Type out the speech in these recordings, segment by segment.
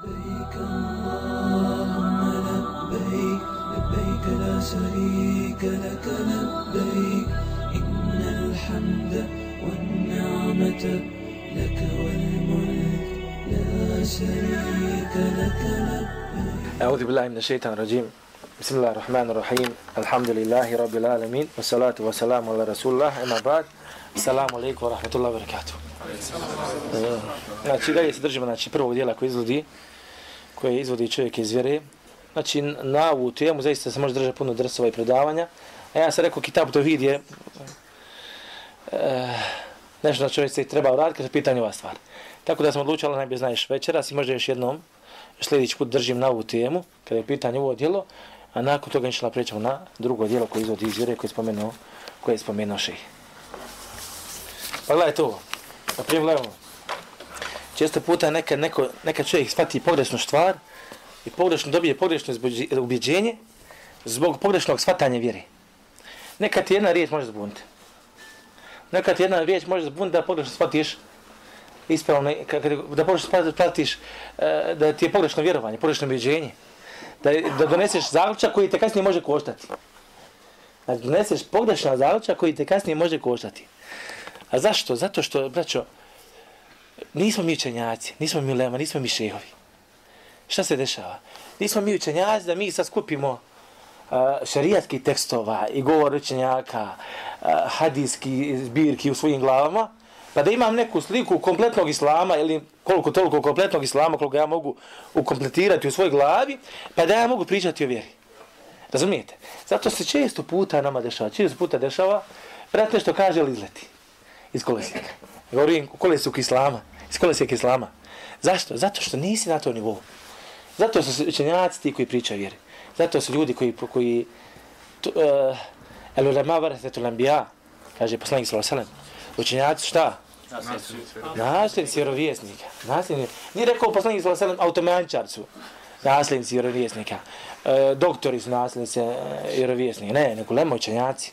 لبيك اللهم لبيك لبيك لا شريك لك لبيك. إن الحمد والنعمة لك والملك لا شريك لك لبيك. أعوذ بالله من الشيطان الرجيم. بسم الله الرحمن الرحيم. الحمد لله رب العالمين والصلاة والسلام على رسول الله أما بعد. السلام عليكم ورحمة الله وبركاته. Znači, dalje se držimo znači, prvog dijela koji izvodi, koje izvodi čovjek iz vjere. Znači, na ovu temu zaista se može držati puno drsova i predavanja. A ja sam rekao, Kitab Tohid je e, nešto na čovjek se treba uraditi kada je pitanje ova stvar. Tako da sam odlučila najbolje znaš večeras i možda još jednom sljedeći put držim na ovu temu, kada je pitanje ovo djelo, a nakon toga inšala prećemo na drugo djelo koje izvodi iz vjere koje je spomenuo, koje je spomenuo šeji. Pa gledajte ovo. Pa na primjer, gledajmo. Često puta neka, neko, neka čovjek shvati pogrešnu stvar i pogrešno dobije pogrešno ubjeđenje zbog pogrešnog shvatanja vjere. Neka ti jedna riječ može zbuniti. Neka ti jedna riječ može zbuniti da pogrešno shvatiš ispravno, da pogrešno shvatiš e, da ti je pogrešno vjerovanje, pogrešno ubjeđenje. Da, da doneseš zaključak koji te kasnije može koštati. Da doneseš pogrešan zaključak koji te kasnije može koštati. A zašto? Zato što, braćo, nismo mi učenjaci, nismo mi lema, nismo mi šehovi. Šta se dešava? Nismo mi učenjaci da mi sad skupimo uh, šarijatski tekstova i govor učenjaka, uh, hadijski zbirki u svojim glavama, pa da imam neku sliku kompletnog islama ili koliko toliko kompletnog islama koliko ja mogu ukompletirati u svojoj glavi, pa da ja mogu pričati o vjeri. Razumijete? Zato se često puta nama dešava, često puta dešava, brat što kaže ili izleti iz kolesnika. Govorim u kolesijek islama, iz kolesijeka islama. Zašto? Zato što nisi na to nivou. Zato su učenjaci ti koji pričaju vjeri. Zato su ljudi koji, koji uh, el ulema varethetul anbiya, kaže poslanik sallallahu alejhi ve sellem. Učenjaci šta? Nasljednici vjerovjesnika. Nasljednici. Nije rekao poslanik sallallahu alejhi ve sellem automančarcu. Nasljednici vjerovjesnika. E, doktori su nasljednici eh, vjerovjesnika. Ne, nego lemo učenjaci.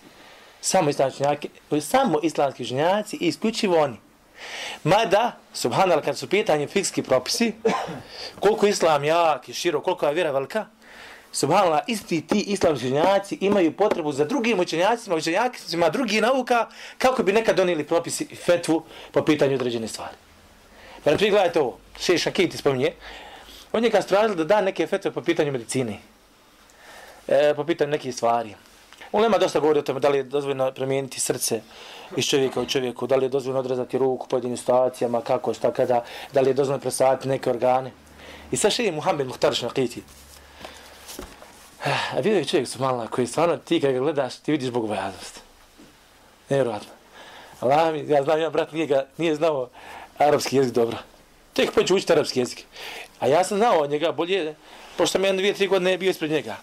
Samo islamski učenjaci, samo islamski učenjaci i isključivo oni. Mada, subhanallah, kad su pitanje fikski propisi, koliko islam jak i širo, koliko je vjera velika, subhanallah, isti ti islamski učenjaci imaju potrebu za drugim učenjacima, učenjacima drugih nauka, kako bi nekad donijeli propisi fetvu po pitanju određene stvari. Pa na gledajte ovo, še Šakiti spominje, on je kad stražil da da neke fetve po pitanju medicine, e, po pitanju nekih stvari. On nema dosta govori o tome da li je dozvoljeno promijeniti srce iz čovjeka u čovjeku, da li je dozvoljeno odrezati ruku u pojedinim situacijama, kako, šta, kada, da li je dozvoljeno presaditi neke organe. I sad še je Muhammed Muhtar Šnakiti. Eh, a vidio je čovjek su mala koji stvarno ti kada ga gledaš, ti vidiš bogobojaznost. Nevjerojatno. Allah mi, ja znam, ja brat nije, ga, nije znao arapski jezik dobro. Tek pođe učiti arapski jezik. A ja sam znao od njega bolje, pošto sam jedan dvije, tri godine bio ispred njega.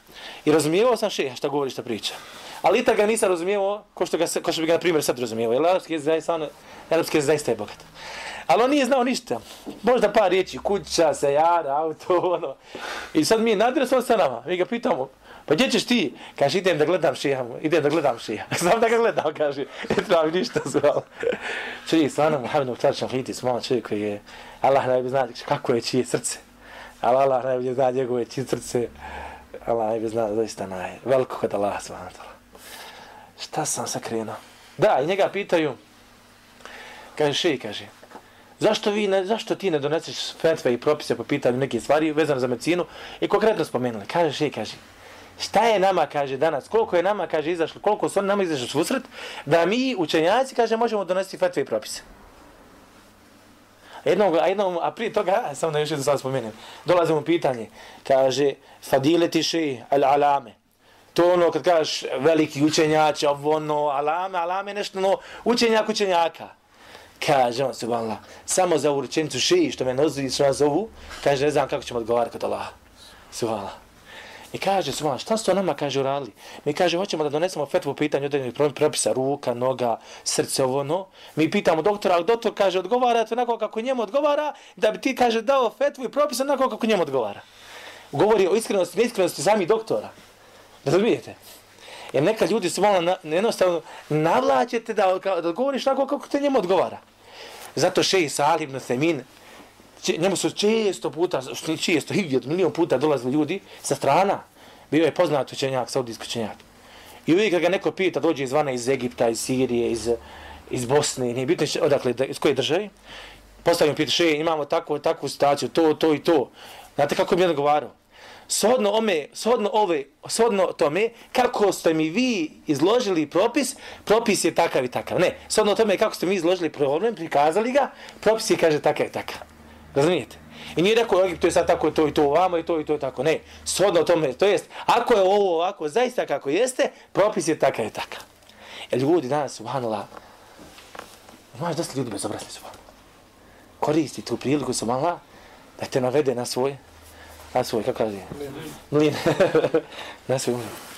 I razumijevao sam šeha šta govori, šta priča. Ali i ga nisam razumijevao ko što, ga, ko što bi ga, na primjer, sad razumijevao. Jer arapski jezik zaista, ono- arapski jezik zaista je bogat. Ali on nije znao ništa. Možda par riječi, kuća, sejara, auto, ono. I sad mi je nadresan sa nama. Mi ga pitamo, pa gdje ćeš ti? Kaže, idem da gledam šeha, idem da gledam šeha. Znam da ga gledam, kaže, ne treba mi ništa zvao. Čovjek, stvarno, Mohamed Muhtar Šafiti, smala čovjek koji je, Allah najbolje zna kako je čije srce. Ali Allah najbolje zna njegove čije. Allah najbolje zna zaista naj, veliko kod Allah subhanahu Šta sam se krenuo? Da, i njega pitaju, kaže še kaže, zašto, vi ne, zašto ti ne doneseš fetve i propise po pitanju neke stvari vezane za medicinu i konkretno spomenuli? Kaže še, kaže, šta je nama, kaže danas, koliko je nama, kaže, izašlo, koliko su oni nama izašli susret, da mi, učenjaci, kaže, možemo donesti fetve i propise. Jednom, a jednom, a prije toga, samo da još jedno sad spomenem, dolazimo u pitanje, kaže, fadileti še al-alame. To ono kad kažeš veliki učenjač, ovo ono, alame, alame, nešto ono, učenjak učenjaka. Kaže on, subhanallah, samo za ovu rečenicu šeji, što me nozi, što nas zovu, kaže, ne znam kako ćemo odgovarati kod Allah. Subhanallah. I kaže, suvan, šta su nama, kaže, uradili? Mi kaže, hoćemo da donesemo fetvu u pitanju određenih propisa, ruka, noga, srce, ovo, no. Mi pitamo doktora, ali doktor kaže, odgovara to onako kako njemu odgovara, da bi ti, kaže, dao fetvu i propisa onako kako njemu odgovara. Govori o iskrenosti, neiskrenosti sami doktora. Razumijete? Jer neka ljudi su malo na, jednostavno navlačete da, da odgovoriš onako kako te njemu odgovara. Zato šeji Salih ibn Semin, njemu su često puta, što često, hiljad, milion puta dolazili ljudi sa strana. Bio je poznat učenjak, saudijski učenjak. I uvijek kad ga neko pita, dođe izvana iz Egipta, iz Sirije, iz, iz Bosne, nije bitno odakle, da, iz koje države, postavljamo pita, še, imamo takvu, takvu situaciju, to, to i to. Znate kako bi je odgovarao? Shodno ome, shodno ove, shodno tome, kako ste mi vi izložili propis, propis je takav i takav. Ne, shodno tome kako ste mi izložili problem, prikazali ga, propis je kaže takav i takav. Razumijete? I nije rekao, Egip, to je sad tako, to i to, ovamo i to i to tako. Ne, shodno tome, to jest, ako je ovo ovako, zaista kako jeste, propis je takav i takav. Jer ljudi danas, subhanallah, imaš dosta ljudi bezobrazni, subhanallah. Koristi tu priliku, subhanallah, da te navede na svoj, na svoj, kako kaže? Mlin. na svoj mlin.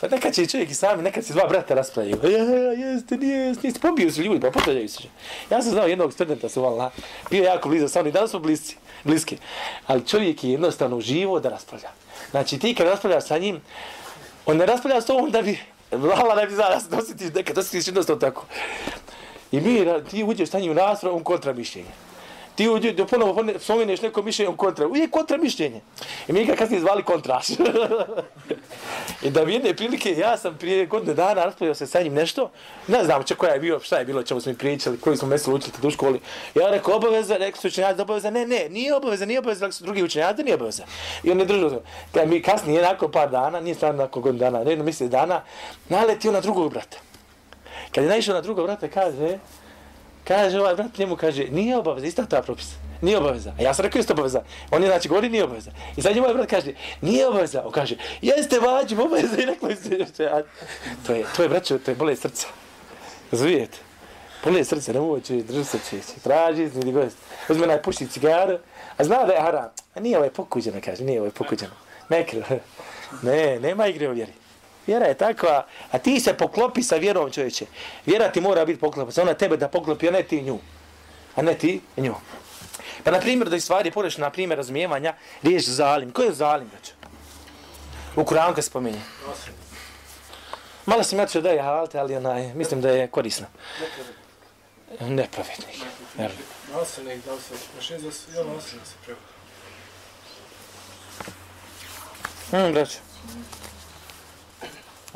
Pa nekad će čovjek i sami, nekad se dva brata raspravljaju. Ja, ja, jeste, nijeste, nijeste, pobiju se ljudi, pa popravljaju se. Ja sam znao jednog studenta, su vala, bio jako blizu sa mnom i danas smo bliski, bliski. Ali čovjek je jednostavno živo da raspravlja. Znači ti kad raspravljaš sa njim, on ne raspravlja s tobom da bi, vala da bi zaraz dosjetiš nekad, dosjetiš jednostavno tako. I mi, ti uđeš sa njim u raspravu, on kontra mišljenja ti uđe, da ponovo spomeneš neko mišljenje kontra, uvijek kontra mišljenje. I mi ga kasnije zvali kontraš. I da bi jedne prilike, ja sam prije godine dana raspravio se sa njim nešto, ne znam če koja je bio, šta je bilo, čemu smo mi pričali, koji smo mesto učili u školi. Ja rekao obaveza, rekao su učenjaci obaveza, ne, ne, nije obaveza, nije obaveza, rekao su drugi učenjaci, nije obaveza. I on ne držao se. Kada mi kasnije, nakon par dana, nije stvarno nakon godinu dana, ne jedno misli dana, naletio na drugog brata. Kad je naišao na drugog brata, kaže, Kaže ovaj brat njemu, kaže, nije obaveza, ista ta propis. Nije obaveza. A ja sam rekao, isto obaveza. On je znači govori, nije obaveza. I sad njemu ovaj brat kaže, nije obaveza. On kaže, jeste vađi, obaveza. I rekao se, a, to je, to je braćo, to je bolest srca. Razumijete? Pune srca, ne moći, drži se čeći. Traži, znidi gost. Uzme naj puši cigaru. A zna da je haram. A nije ovaj pokuđeno, kaže, nije ovaj pokuđeno. Ne, ne, nema igre u vjeri. Vjera je takva, a ti se poklopi sa vjerom čovječe. Vjera ti mora biti poklopa, sa ona tebe da poklopi, a ne ti nju. A ne ti nju. Pa na primjer, da stvari poreš na primjer razumijevanja, riješ zalim. Ko je zalim, već? U Kur'anu kad spominje. Malo sam ja da je halte, ali onaj, mislim da je korisno. Nepravednik. Nasilnik, da se, mašin za se, ja nasilnik se preko. Hmm, braću.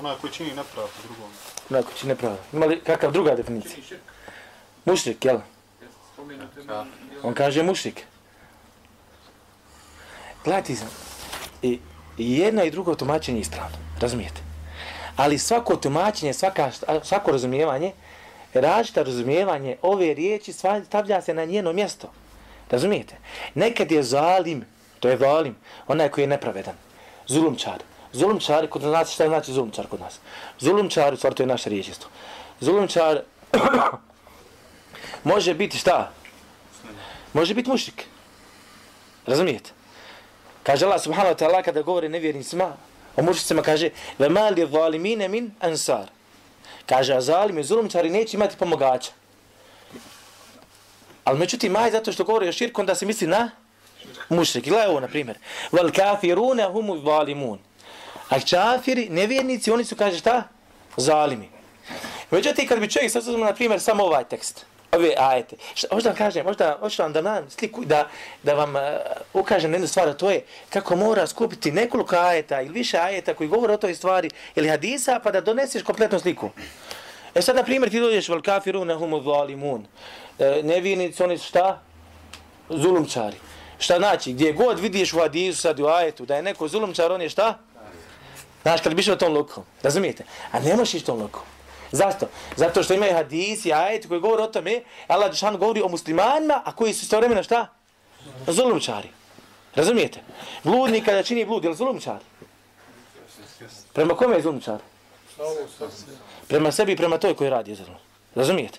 Onaj koji čini nepravdu drugom. Onaj koji čini nepravdu. Ima li kakav druga definicija? Mušrik, jel? On kaže mušrik. Gledajte sam. I, jedno i drugo tumačenje je ispravno. Razumijete? Ali svako tumačenje, svaka, svako razumijevanje, različito razumijevanje ove riječi stavlja se na njeno mjesto. Razumijete? Nekad je zalim, to je zalim, onaj koji je nepravedan. Zulumčar. Zulumčari, kod nas, šta znači zulumčar kod nas? Zulumčar, u stvari to je naša riječ isto. Zulumčar može biti šta? Može biti mušrik. Razumijete? Kaže Allah subhanahu wa ta'ala kada govori nevjernicima, o mušicima kaže ve mali zalimine min ansar. Kaže, a zalimi, zulumčari neće imati pomogača. Ali međutim, maj zato što govori o širku, onda se misli na mušrik. Gledaj ovo, na primjer. Vel kafirune humu zalimun. A čafiri, nevjernici, oni su, kaže šta? Zalimi. Međutim, kad bi čovjek sad uzmano, na primjer, samo ovaj tekst, ove ajete, šta, možda vam kažem, možda hoću vam da nam sliku, da, da vam uh, ukažem jednu stvar, to je kako mora skupiti nekoliko ajeta ili više ajeta koji govore o toj stvari ili hadisa, pa da doneseš kompletnu sliku. E sad, na primjer, ti dođeš vel kafiru na humu zalimun. E, nevjernici, oni su šta? Zulumčari. Šta znači? Gdje god vidiš u hadisu, sad u ajetu, da je neko zulumčar, on je šta? Znaš, kad bi išao tom lukom, razumijete? A ne možeš ići tom lukom. Zašto? Zato što imaju hadisi ajeti koji govore o tome, Allah Đešan govori o muslimanima, a koji su istovremeno šta? Zulumčari. Razumijete? Bludnik kada čini blud, je li zulumčar? Prema kome je zulumčar? Prema sebi i prema toj koji radi zulum. Razumijete?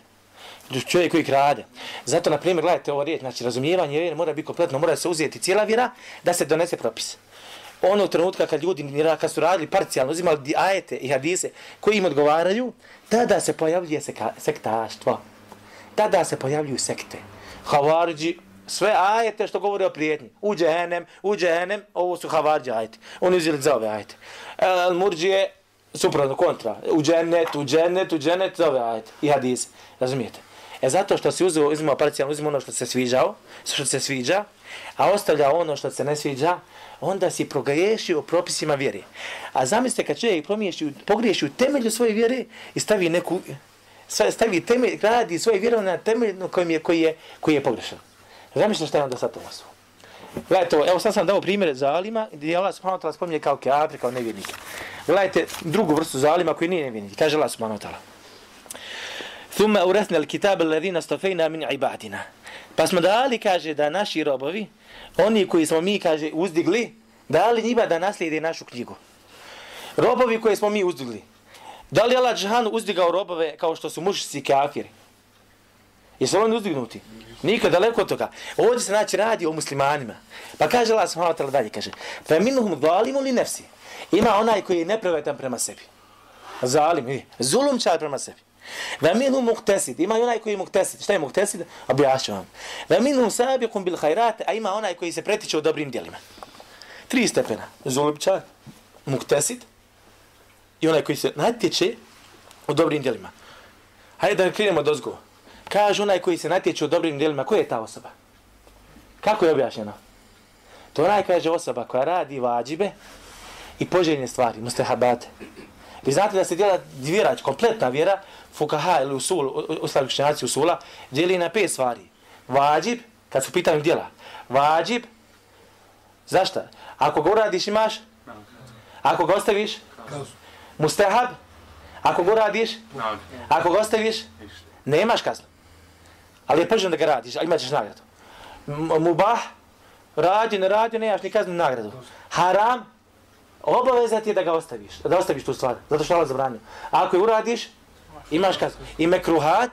Čovjek koji krade. Zato, na primjer, gledajte ovo riječ, znači razumijevanje vjere mora biti kompletno, mora se uzeti cijela vjera da se donese propis onog trenutka kad ljudi kad su radili parcijalno, uzimali ajete i hadise koji im odgovaraju, tada se pojavljuje seka, sektaštvo. Tada se pojavljuju sekte. Havarđi, sve ajete što govore o prijetnji. U džehennem, u džehennem, ovo su havarđi ajete. Oni uzeli za ove ajete. El murđije, suprotno, kontra. U džennet, u džennet, u džennet, za ove ajete. I hadise. Razumijete? E zato što si uzeo, uzimao parcijalno, uzimao ono što se sviđao, što se sviđa, a ostavlja ono što se ne sviđa, onda si progriješio propisima vjere. A zamislite kad čovjek promiješi, pogriješi u temelju svoje vjere i stavi neku, stavi temelj, gradi svoje vjere na temelju koji je, koji je, koji je pogrešan. Zamislite šta je onda sa to vas. Gledajte, evo sad sam dao primjer zalima gdje je Allah subhanahu wa ta'ala spominje kao kafir, kao nevjernike. Gledajte drugu vrstu zalima koji nije nevjernik. Kaže Allah subhanahu wa ta'ala. Thumma urethna al-kitab alladhina stafejna min ibadina. Pa smo dali, kaže, da naši robovi, oni koji smo mi, kaže, uzdigli, dali njima da naslijede našu knjigu. Robovi koje smo mi uzdigli. Da li Allah Džahan uzdigao robove kao što su mušici i kafiri? Jesu oni uzdignuti? Nikad daleko od toga. Ovdje se znači radi o muslimanima. Pa kaže Allah subhanahu wa ta'ala dalje, kaže, fa minuhum zalimu li nefsi. Ima onaj koji je nepravetan prema sebi. Zalim, vidi. Zulumčar prema sebi. Va minhum muqtasid. Ima onaj koji je muqtasid. Šta je muqtasid? Objašnjam vam. Va minhum sabiqun bil khairat. A ima onaj koji se pretiče u dobrim djelima. Tri stepena. Zulumčar, muqtasid i onaj koji se natječe u dobrim djelima. Hajde da krenemo do zgo. Kaže onaj koji se natječe u dobrim djelima, ko je ta osoba? Kako je objašnjeno? To onaj kaže osoba koja radi vađibe i poželjne stvari, mustahabate. Vi znate da se dijela vjera, kompletna vjera, fukaha ili usul, ostali učenjaci usula, dijeli na pet stvari. Vađib, kad su pitanju djela. Vađib, zašto? Ako ga uradiš imaš? Ako ga ostaviš? Mustahab? Ako ga uradiš? Ako ga ostaviš? Nemaš kaznu. Ali je poželjno da ga radiš, a imaćeš nagradu. Mubah, radi, ne radi, nemaš ni kaznu nagradu. Haram, obaveza ti je da ga ostaviš, da ostaviš tu stvar, zato što Allah zabranio. Ako je uradiš, imaš kaznu. I mekruhat,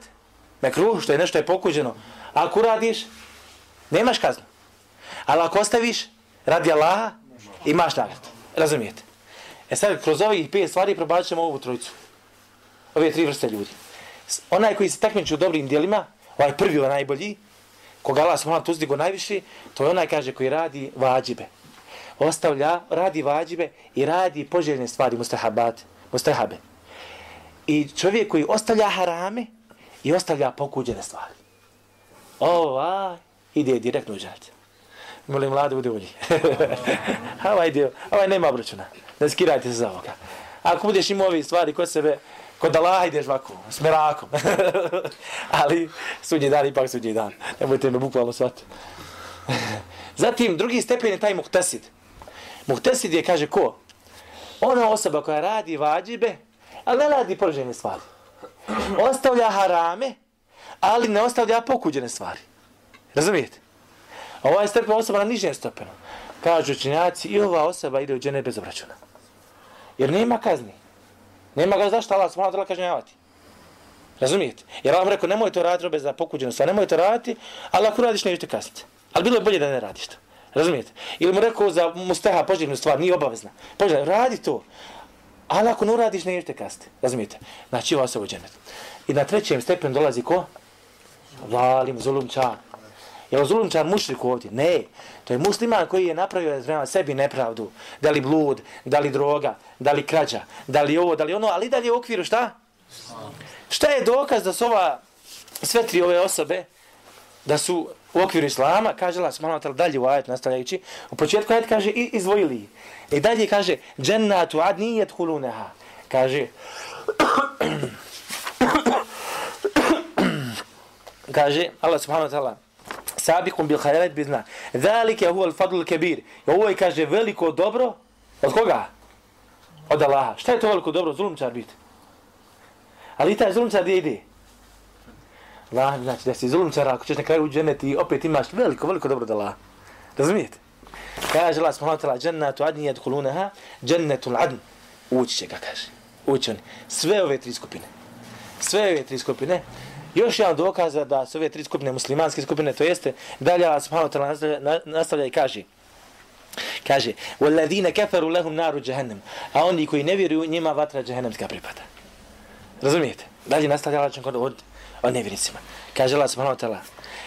mekruh, što je nešto je pokuđeno, ako uradiš, nemaš kaznu. Ali ako ostaviš, radi Allaha, imaš nagradu. Razumijete? E sad, kroz ovih pet stvari probaćemo ovu trojicu. Ove tri vrste ljudi. Onaj koji se takmiči u dobrim dijelima, ovaj prvi, ovaj najbolji, koga Allah smola tuzdigo najviše, to je onaj, kaže, koji radi vađibe. Ostavlja, radi vađibe i radi poželjne stvari, mustahabat, mustahabe. I čovjek koji ostavlja harame i ostavlja pokuđene stvari. Ova ide direktno u džađe. Molim mlade bude ulji. ovaj dio, ovaj nema obračuna. Ne skirajte se za ovoga. Ako budeš imao ove stvari kod sebe, kod Allaha ideš ovako, s merakom. Ali sudnji dan, ipak sudnji dan. Nemojte me bukvalno shvatiti. Zatim, drugi stepen je taj muhtasid. Muhtasid je, kaže, ko? Ona osoba koja radi vađibe, ali ne radi poređene stvari. Ostavlja harame, ali ne ostavlja pokuđene stvari. Razumijete? Ova je stepen osoba na nižem stepenu. Kažu učenjaci, i ova osoba ide u džene bez obračuna. Jer nema kazni. Nema ga zašto Allah subhanahu wa ta'ala kažnjavati. Razumijete? Jer Allah rekao, nemoj to raditi robe za pokuđenu stvar, nemoj to raditi, ali ako radiš, nećete kazniti. Ali bilo je bolje da ne radiš to. Razumijete? Ili mu rekao za musteha poželjnu stvar, nije obavezna. Poželjna, radi to. Ali ako ne uradiš, nećete kazniti. Razumijete? Znači, ova se u dženetu. I na trećem stepenu dolazi ko? Valim, zulumčan. Je li zulumčar mušrik ovdje? Ne. To je musliman koji je napravio prema sebi nepravdu. Da li blud, da li droga, da li krađa, da li ovo, da li ono, ali dalje u okviru šta? Šta je dokaz da su ova, sve tri ove osobe, da su u okviru islama, kaže Allah, smalo dalje u ajet nastavljajući, u početku ajet kaže i izvojili. I dalje kaže, džennatu adni huluneha. Kaže, kaže, Allah subhanahu wa ta'ala, sabiqun bil khayrat bizna. Zalika huwa al fadl al kabir. I ovo je kaže veliko dobro od koga? Od Allaha. Šta je to veliko dobro zulumčar biti? Ali taj zulumčar gdje ide? Allah, znači da si zulumčar, ako ćeš na kraju u dženeti, opet imaš veliko, veliko dobro od Allaha. Razumijete? Kaže Allah subhanahu wa ta'ala, džennatu adni jedhulunaha, džennetul adn. Ući će ga, kaže. Ući oni. Sve ove tri skupine. Sve ove tri skupine Još jedan dokaz da su ove tri skupine, muslimanske skupine, to jeste, dalje Allah subhanahu wa ta'ala nastavlja, nastavlja i kaže, kaže, وَالَّذِينَ كَفَرُوا لَهُمْ نَارُ جَهَنَّمْ A oni koji ne vjeruju, njima vatra džahennemska pripada. Razumijete? Dalje nastavlja Allah kod od, o nevjernicima. Kaže Allah subhanahu wa ta'ala,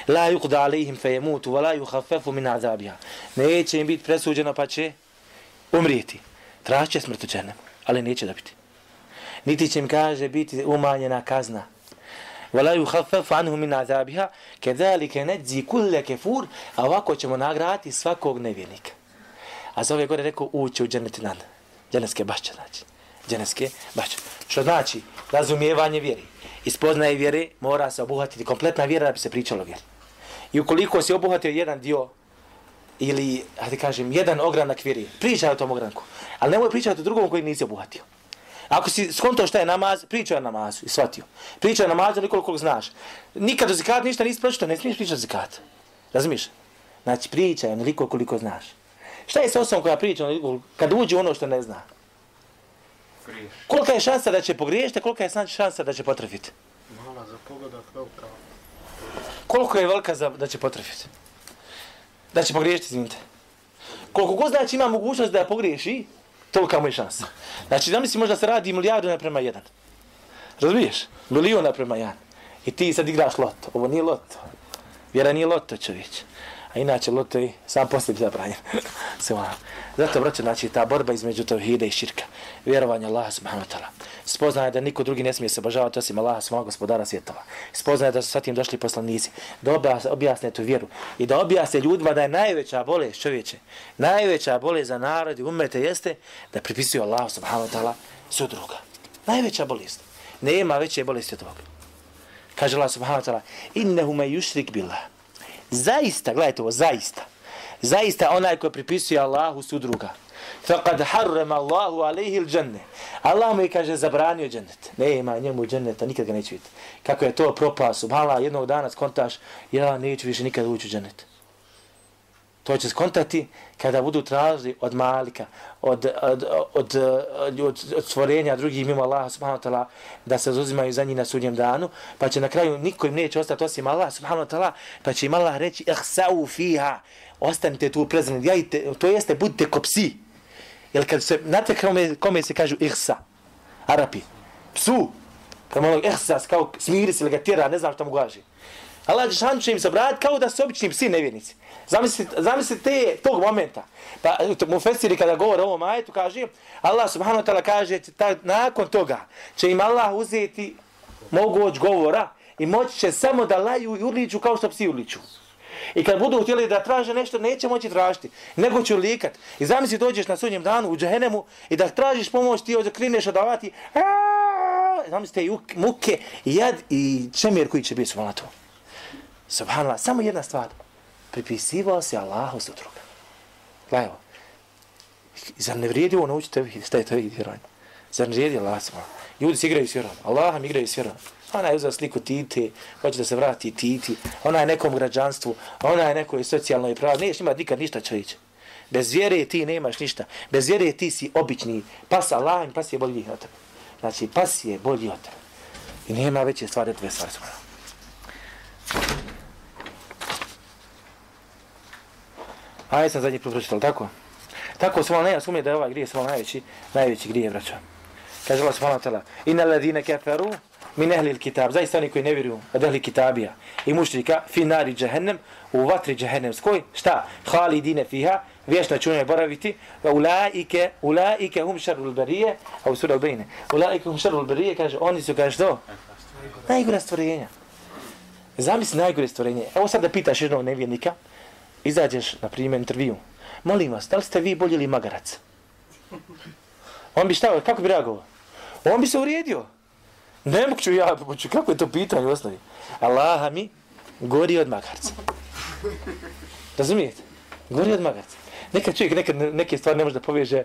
la yuqda alihim fe wa la yuhafefu min azabija. Neće im biti presuđeno pa će umrijeti. Traće smrtu černem, ali neće da biti. Niti će im kaže biti umanjena kazna. Wa la yuhafefu anhu min azabiha, ke najzi nedzi kulle kefur, a ovako ćemo nagrati svakog nevjernika. A za ove gore rekao, uči u dženeti nan. Dženeske bašće znači. Dženeske bašće. Što znači, razumijevanje vjeri. Ispoznaje vjere mora se obuhvatiti kompletna vjera da bi se pričalo vjeri. I ukoliko se obuhatio jedan dio ili, hajde kažem, jedan ogranak vjeri, pričaj o tom ogranku. Ali nemoj pričati o drugom koji nisi obuhatio. Ako si skontao šta je namaz, pričaj o namazu i shvatio. Pričaj o namazu koliko koliko znaš. Nikad o zikat ništa nisi pročitao, ne smiješ pričati o zikat. Razumiješ? Znači pričaj onoliko koliko znaš. Šta je sa osobom koja priča onoliko kad uđe ono što ne zna? Griješ. Kolika je šansa da će pogriješiti, kolika je šansa da će potrefiti? Mala za pogodak, velika. Koliko je velika za, da će potrefiti? Da će pogriješiti, izvinite. Koliko god znači ima mogućnost da pogriješi, tolika mu je šansa. Znači, da misli možda se radi milijardu naprema jedan. Razumiješ? Milijon naprema jedan. I ti sad igraš loto. Ovo nije loto. Vjera nije loto, čovječ. A inače, loto je sam poslije zabranjen. Zato, braćo, znači, ta borba između tevhida i širka. Vjerovanje Allaha subhanahu wa ta'ala. Spoznaje da niko drugi ne smije se obožavati osim Allaha svog gospodara svjetova. Spoznaje da su sa tim došli poslanici. Da objasne, objasne tu vjeru. I da objasne ljudima da je najveća bolest čovječe. Najveća bolest za narod i umete jeste da pripisuju Allahu subhanahu wa ta'ala sudruga. Najveća bolest. Nema veće bolesti od toga. Kaže Allah subhanahu wa ta'ala innehu me yushrik billah. Zaista, gledajte ovo, zaista. Zaista onaj ko pripisuje Allahu sudruga. Faqad harrama Allahu alayhi al-janna. Allah mu je kaže zabranio džennet. Nema njemu dženneta, nikad ga neće vidjeti. Kako je to propao, subhanallah, jednog dana skontaš, ja neću više nikad ući u džennet. To će skontati kada budu tražili od malika, od, od, od, od, od, stvorenja drugih mimo Allaha subhanahu wa ta'ala da se zuzimaju za njih na sudnjem danu, pa će na kraju niko im neće ostati osim Allah subhanahu wa ta'ala, pa će im Allah reći ihsa'u fiha, ostanite tu prezreni, jajte, to jeste budite ko psi. Jer kad se, znate kome, kome se kažu ihsa, Arapi, psu, prema malo ono ihsa, kao smiri se ili ga tjera, ne znam što mu gaži. Allah Žešanu će im se kao da su obični psi nevjernici. Zamislite, zamislite tog momenta. Pa mu Fesiri kada govore o ovom ajetu kaže, Allah subhanahu wa ta'ala kaže, ta, nakon toga će im Allah uzeti moguć govora i moći će samo da laju i urliču kao što psi urliču. I kad budu htjeli da traže nešto, neće moći tražiti, nego će likat. I zamisli dođeš na sudnjem danu u džahenemu i da tražiš pomoć, ti odakrineš odavati, zamislite i muke, jad i čemjer koji će biti svala to. Subhanallah, samo jedna stvar. Pripisivao se Allahu za druga. Gledaj ovo. Zar ne vrijedi ovo naučiti tebi, šta je to vjerovanje? Zar ne vrijedi Allah sama? Ljudi se igraju s vjerom. Allahom igraju s vjerom. Ona je uzela sliku Tite, hoće da se vrati Titi. Ona je nekom građanstvu, ona je nekoj socijalnoj pravi. Niješ imati nikad ništa čovječe. Bez vjere ti nemaš ništa. Bez vjere ti si obični. Pas Allah, pas je bolji od tebe. Znači, pas je bolji od tebe. I nema veće stvari od tebe stvari. Aj, sam zadnji put pročital, tako? Tako se malo nema da je ovaj grije samo najveći, najveći grije, braćo. Kaže Allah subhanahu wa ta'ala, inna ladine keferu min ehli kitab, zaista oni koji ne vjeruju od ehli kitabija i mušrika, fi nari džahennem, u vatri džahennemskoj, šta? Hali dine fiha, vječno čunje boraviti, wa ulaike, ulaike hum šarul berije, a u sura ubejne, ulaike hum šarul berije, kaže, oni su, kaže, što? Najgore stvorenja. Zamisli najgore stvorenje. Evo sad da pitaš jednog nevjernika, izađeš, na primjer, intervju. Molim vas, da li ste vi bolji ili magarac? On bi šta, kako bi reagovao? On bi se urijedio. Ne mogu ću ja, ću, kako je to pitanje u osnovi? Allaha mi gori od magarca. Razumijete? Gori od magarca. Nekad čovjek nekad neke stvari ne može da poveže,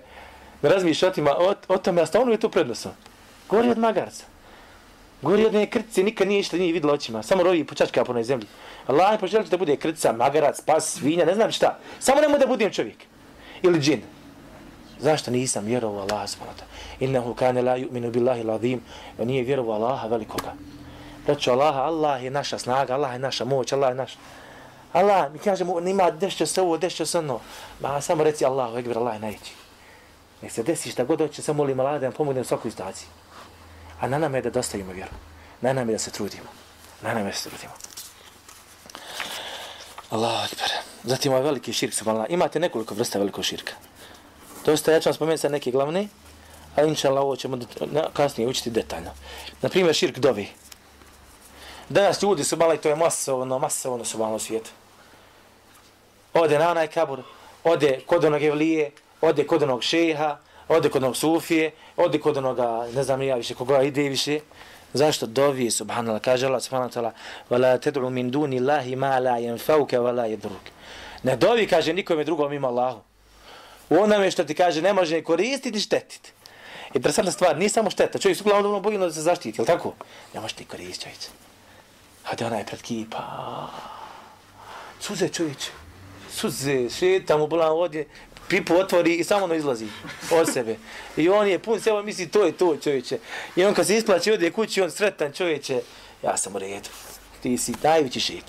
ne razmišlja o, tima, o, o tome, a stavno je to prednosno. Gori od magarca. Gori od neke krtice, nikad nije ništa nije vidjela očima. Samo rovi počačka po zemlji. Allah je poželite da bude krtica, magarac, pas, svinja, ne znam šta. Samo nemoj da budem čovjek. Ili džin. Zašto nisam vjerovao Allah subhanahu Innahu kane la yu'minu billahi l'azim. On pa nije vjerovao Allaha velikoga. Reću Allaha, Allah je naša snaga, Allah je naša moć, Allah je naš. Allah, mi kažemo, nema dešće se ovo, dešće se ono. Ma samo reci Allahu, ekber, Allah je najveći. Nek se desi šta god hoće, samo molim Allah da nam pomogne u svakoj situaciji. A na nama je da dostavimo vjeru. Na nama je da se trudimo. Na nama je da se trudimo. Allah akbar. Zatim ovaj veliki širk subhanallah. Imate nekoliko vrsta velikog širka. Dosta ja ću vam spomenuti sad neke glavne, a inša Allah ovo ćemo kasnije učiti detaljno. Naprimjer, širk dovi. Danas ljudi su mali, to je masovno, masovno su malo u svijetu. Ode na onaj kabur, ode kod onog evlije, ode kod onog šeha, ode kod onog sufije, ode kod onoga, ne znam ja više, koga ide više. Zašto? Dovi, subhanallah, kaže Allah, subhanallah, وَلَا تَدْعُ مِنْ دُونِ اللَّهِ مَا لَا يَنْفَوْكَ وَلَا يَدْرُكَ Ne dovi, kaže, nikome drugom ima Allahu. U onome što ti kaže, ne može ni koristiti ni štetiti. Interesantna stvar, nije samo šteta. Čovjek se uglavnom dobro bojino da se zaštiti, je li tako? Ne možeš ti koristiti, čovječe. Hade ona je pred kipa. Suze, čovječe. Suze, šeta mu bolan ovdje, pipu otvori i samo ono izlazi od sebe. I on je pun seba misli to je to čovječe. I on kad se isplaći ode kući, on sretan čovječe. Ja sam u redu. Ti si najveći šit.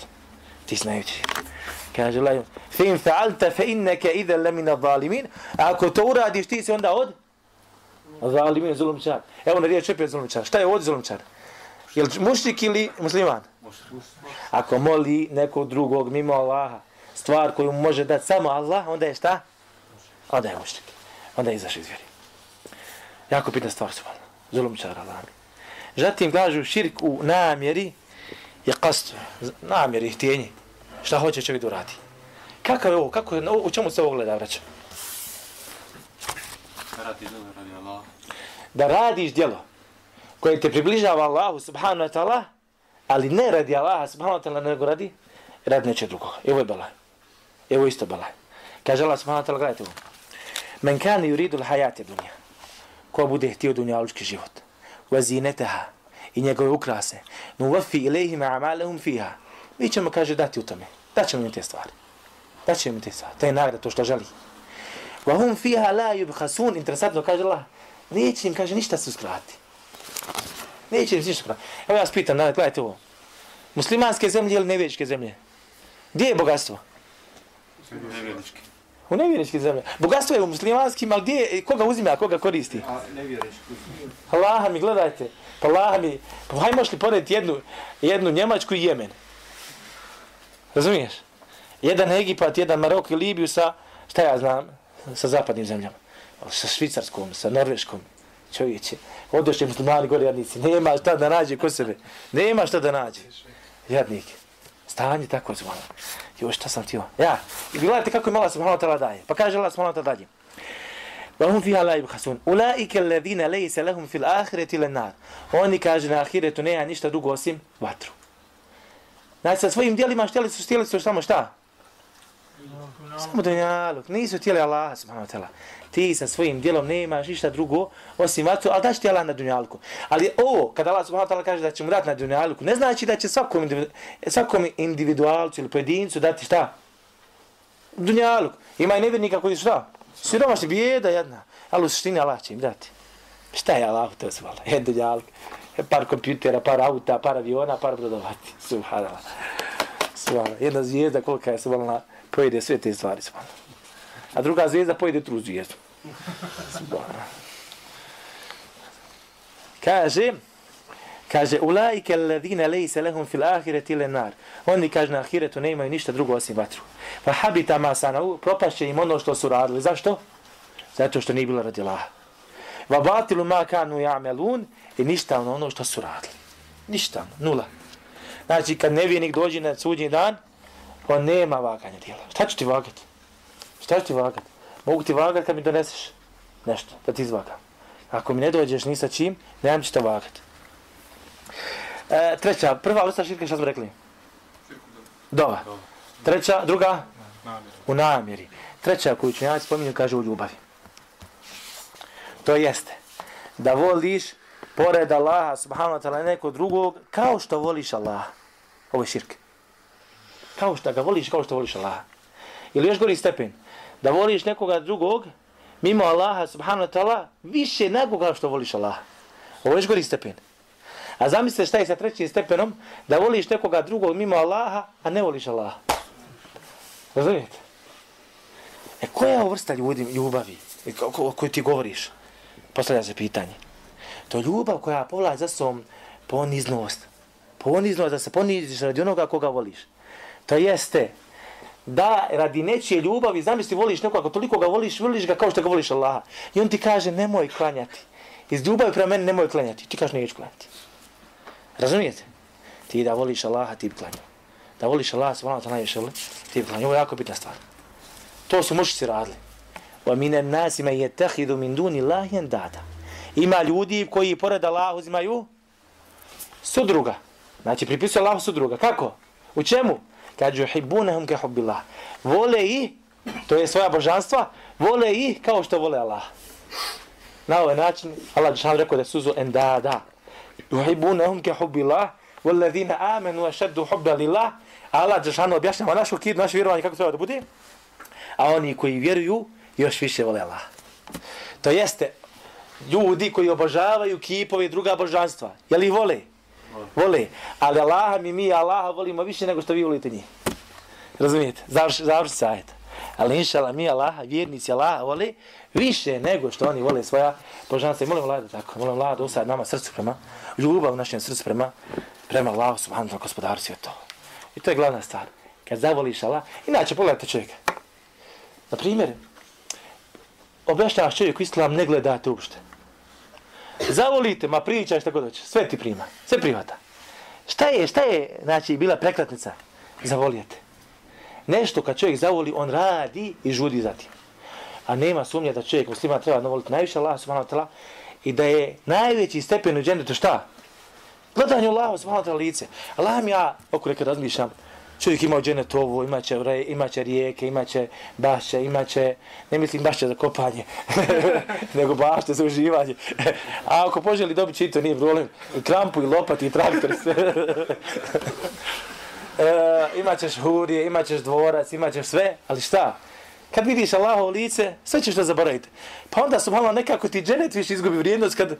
Ti si najveći šit. Kaže Allah, fe in fa'alta fe inneke ide lemina zalimin. A ako to uradiš, ti si onda od? Zalimin, zulumčar. Evo na riječ opet zulumčar. Šta je od zulumčar? Je li mušnik ili musliman? Ako moli nekog drugog mimo Allaha, stvar koju može dati samo Allah, onda je šta? Onda je mušnik. Onda je izašao iz vjeri. Jako pitna stvar su malo. Zulumčar Allah. Zatim kažu širk u namjeri je kast. Namjeri i htjenje. Šta hoće čovjek da uradi. Kakav je ovo? Kako je, u čemu se ovo gleda, vraća? Radi djelo radi Allah. Da radiš djelo koje te približava Allahu subhanahu wa ta'ala, ali ne radi Allaha subhanahu wa ta'ala, nego radi, radi neće drugoga. Evo je balaj. Evo isto balaj. Kaže Allah subhanahu wa ta'ala, gledajte ovo. Men kane yuridu l'hajate dunja. Ko bude htio dunjalučki život. Vazineteha. I njegove ukrase. Nu vafi ilihima amalehum fiha. Mi ćemo, kaže, dati u tome. Daćemo im te stvari. Daćemo im te stvari. To je nagrada, to što želi. Vahum fiha la yubhasun. Interesantno, kaže Allah. Neće im, kaže, ništa se uskrati. Neće im ništa uskrati. Evo ja vas pitam, da, gledajte ovo. Muslimanske zemlje ili nevjeričke zemlje? Gdje je bogatstvo? Nevjernički. U nevjeričke zemlje. Bogatstvo je u muslimanskim, ali gdje, je- koga uzima, a koga koristi? A ne vjeruješ. Allah mi, gledajte. Pa Allah mi, pa hajmo li porediti jednu, jednu Njemačku i Jemen? Razumiješ? Jedan Egipat, jedan Marok i Libiju sa, šta ja znam, sa zapadnim zemljama. Sa Švicarskom, sa Norveškom. Čovječe, odošli muslimani gore jadnici. Nema šta da nađe kod sebe. Nema šta da nađe. Jadnik. Stanje tako zvano. Jo, šta sam tio? Ja. I gledajte kako je mala subhanahu wa ta'ala daje. Pa kaže Allah subhanahu wa ta'ala dalje. وهم فيها لا يبخسون أولئك الذين ليس لهم في الآخرة إلا النار Oni kaže na ahiretu nema ništa drugo osim vatru. Znači sa svojim dijelima šteli su, šteli su samo šta? Samo dunjaluk. Nisu htjeli Allah subhanahu wa ta'ala. Ti sa svojim dijelom nemaš ništa drugo osim vatru, ali daš ti Allah na dunjalku. Ali ovo, kada Allah subhanahu ta'ala kaže da će mu dati na dunjalku, ne znači da će svakom, individu, svakom individualcu ili pojedincu dati šta? Dunjaluk. Ima i nevjernika koji su šta? Siromašni, bijeda jedna. Ali u suštini Allah će im dati. Šta je Allah to su vala? Jedan dunjaluk. E, par kompjutera, par auta, par aviona, par brodovati. Subhanallah. Subhanallah. Jedna zvijezda kolika je subhanallah pojede sve te stvari. Subhanallah. A druga zvijezda pojede tu zvijezdu. Subhanallah. Kaže, kaže, ulaike alladhina lejse lehum fil ahireti ile nar. Oni, kaže, na ahiretu ne imaju ništa drugo osim vatru. Pa habita masana, propašće im ono što su radili. Zašto? Zato što nije bilo radi Laha. Va batilu ma kanu ja'melun i ništa ono, ono što su radili. Ništa, ono, nula. Znači, kad nevijenik dođe na sudnji dan, on nema vaganja djela. Šta ću ti vagati? Šta ću ti vagat? Mogu ti vagat kad mi doneseš nešto, da ti izvagam. Ako mi ne dođeš ni sa čim, nemam ću te vagat. E, treća, prva vrsta širka, šta smo rekli? Dova. Treća, druga? U namjeri. Treća koju ću ja spominju kaže u ljubavi. To jeste da voliš pored Allaha subhanahu wa ta'ala nekog drugog kao što voliš Allaha. Ovo je širk. Kao što ga voliš, kao što voliš Allaha. Ili još gori stepen. Da voliš nekoga drugog mimo Allaha subhanahu wa ta'ala više nego kao što voliš Allaha. Ovo je još gori stepen. A zamislite šta je sa trećim stepenom da voliš nekoga drugog mimo Allaha, a ne voliš Allaha. Razumijete? E koja je vrsta ljudi, ljubavi e, o kojoj ti govoriš? Postavlja se pitanje. To je ljubav koja povlači za sobom poniznost. Poniznost da se poniziš radi onoga koga voliš. To jeste da radi nečije ljubavi, zamisli voliš nekoga, ako toliko ga voliš, voliš ga kao što ga voliš Allaha. I on ti kaže nemoj klanjati. Iz ljubavi prema meni nemoj klanjati. Ti kažeš neću klanjati. Razumijete? Ti da voliš Allaha, ti bi klanio. Da voliš Allaha, se wa ta'ala najviše voli, ti bi klanio. Ovo je jako bitna stvar. To su mušici radili. Wa minan nasi man yattakhidhu min duni Allahi andada. Ima ljudi koji pored Allaha uzimaju sudruga. Znači pripisuje Allahu sudruga. Kako? U čemu? Kad yuhibbunahum ka hubbillah. Vole i to je svoja božanstva, vole i kao što vole Allah. Na ovaj način Allah dželle rekao da su zu andada. Yuhibbunahum ka hubbillah والذين آمنوا أشد حبا لله Allah dželle objašnjava našu kid, naše vjerovanje kako treba da bude. A oni koji vjeruju još više vole Allah. To jeste, ljudi koji obožavaju kipove i druga božanstva, je li vole? Vole. Ali Allaha mi mi Allaha volimo više nego što vi volite njih. Razumijete? Završi, završi se. Ali inšala mi Allaha, vjernici Allaha vole više nego što oni vole svoja božanstva. I molim vlada tako, molim vlada usad nama srcu prema, ljubav u našem srcu prema, prema Allahu subhanahu wa gospodaru svjetova. I to je glavna stvar. Kad zavoliš Allah, inače pogledajte čovjeka. Na primjer, objašnjavaš čovjeku islam, ne gledate uopšte. Zavolite, ma pričaj šta god hoće, sve ti prima, sve prihvata. Šta je, šta je, znači, bila prekratnica? Zavolijete. Nešto kad čovjek zavoli, on radi i žudi za tim. A nema sumnje da čovjek muslima treba navoliti najviše Allah subhanahu wa ta'ala i da je najveći stepen u džennetu šta? Gledanje Allah subhanahu wa ta'ala lice. Allah mi ja, oko neka razmišljam, čovjek ima u dženetu ovo, imaće, re, imaće rijeke, imaće bašće, imaće, ne mislim bašće za kopanje, nego bašće za uživanje. A ako poželi dobiti čito, nije problem, I krampu i lopati i traktor. e, imaćeš hurije, imaćeš dvorac, imaćeš sve, ali šta? Kad vidiš Allahovo lice, sve ćeš da zaboraviti. Pa onda su malo nekako ti dženet više izgubi vrijednost kad,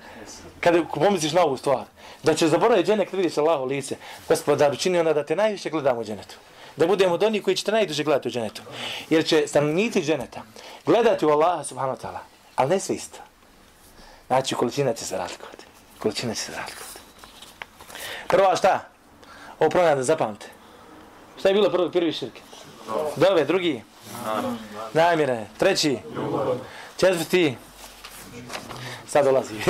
kad pomisliš na ovu stvar. Da će zaboraviti dženet kad vidiš Allaho lice. Gospodar, učini onda da te najviše gledamo u dženetu. Da budemo od onih koji će te najduže gledati u dženetu. Jer će stanovnici dženeta gledati u Allaha subhanahu wa ta'ala. Ali ne sve isto. Znači, količina će se razlikovati. Količina će se razlikovati. Prva šta? Ovo prvo da zapamte. Šta je bilo prvi, prvi širke? Dove, drugi? Namjere. Treći? Četvrti? Sad dolazi.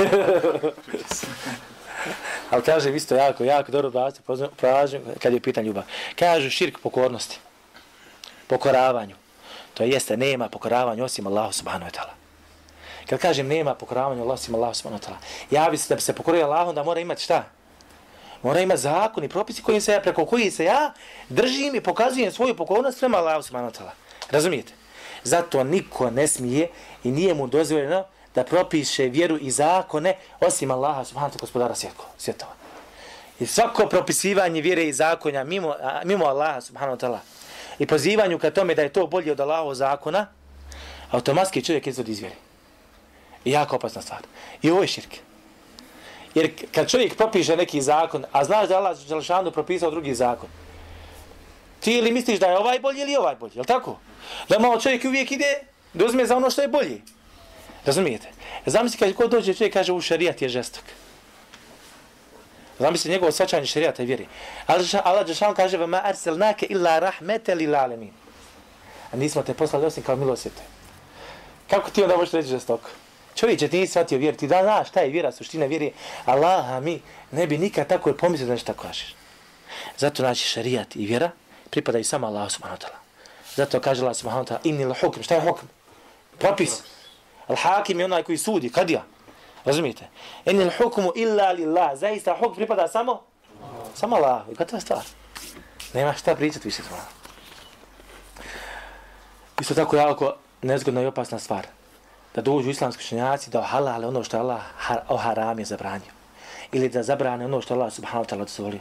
Ali kaže, vi ste jako, jako dobro bavite, pražem, kad je pitan ljubav. Kaže, širk pokornosti. Pokoravanju. To jeste, nema pokoravanja osim Allahu subhanahu wa ta'ala. Kad kažem nema pokoravanja osim Allahu subhanahu wa ta'ala, javi se da bi se pokorio Allahu, da mora imati šta? Mora imati zakon i propisi kojim se ja, preko koji se ja držim i pokazujem svoju pokornost prema Allahu subhanahu wa ta'ala. Razumijete? Zato niko ne smije i nije mu dozvoljeno da propiše vjeru i zakone osim Allaha subhanahu wa gospodara svjetova. I svako propisivanje vjere i zakonja mimo, mimo Allaha subhanahu wa ta'ala i pozivanju ka tome da je to bolje od Allahovog zakona, automatski čovjek izvodi iz vjere. I jako opasna stvar. I ovo je širk. Jer kad čovjek propiše neki zakon, a znaš da Allah Đelšanu propisao drugi zakon, ti ili misliš da je ovaj bolji ili ovaj bolji, je tako? Da malo čovjek uvijek ide da uzme za ono što je bolji. Razumijete? Zamisli kad ko dođe čovjek kaže u šerijat je žestok. Zamisli njegovo svačanje šerijata i vjeri. Allah Đešan kaže vama arselnake illa rahmete li lalemin. A nismo te poslali osim kao milosvjete. Kako ti onda možeš reći žestoko? Čovječe, ti nisi shvatio vjeru, ti da znaš šta je vjera, suština vjeri, Allah, mi ne bi nikad tako pomislio da nešto tako kažeš. Zato znači šerijat i vjera pripadaju samo Allah subhanahu wa ta'ala. Zato kaže Allah subhanahu wa ta'ala, inni l'hukm, šta je hukm? Propis. Al-hakim je onaj koji sudi, kadija. Razumijete? Enil hukmu illa lillah, zaista hukm pripada samo? Samo Allah. I gotova stvar. Nema šta pričati više tvoja. Isto tako je jako nezgodna i opasna stvar. Da dođu islamski učenjaci da halale ono što Allah o haram je zabranio. Ili da zabrane ono što Allah subhanahu wa ta'ala dozvolio.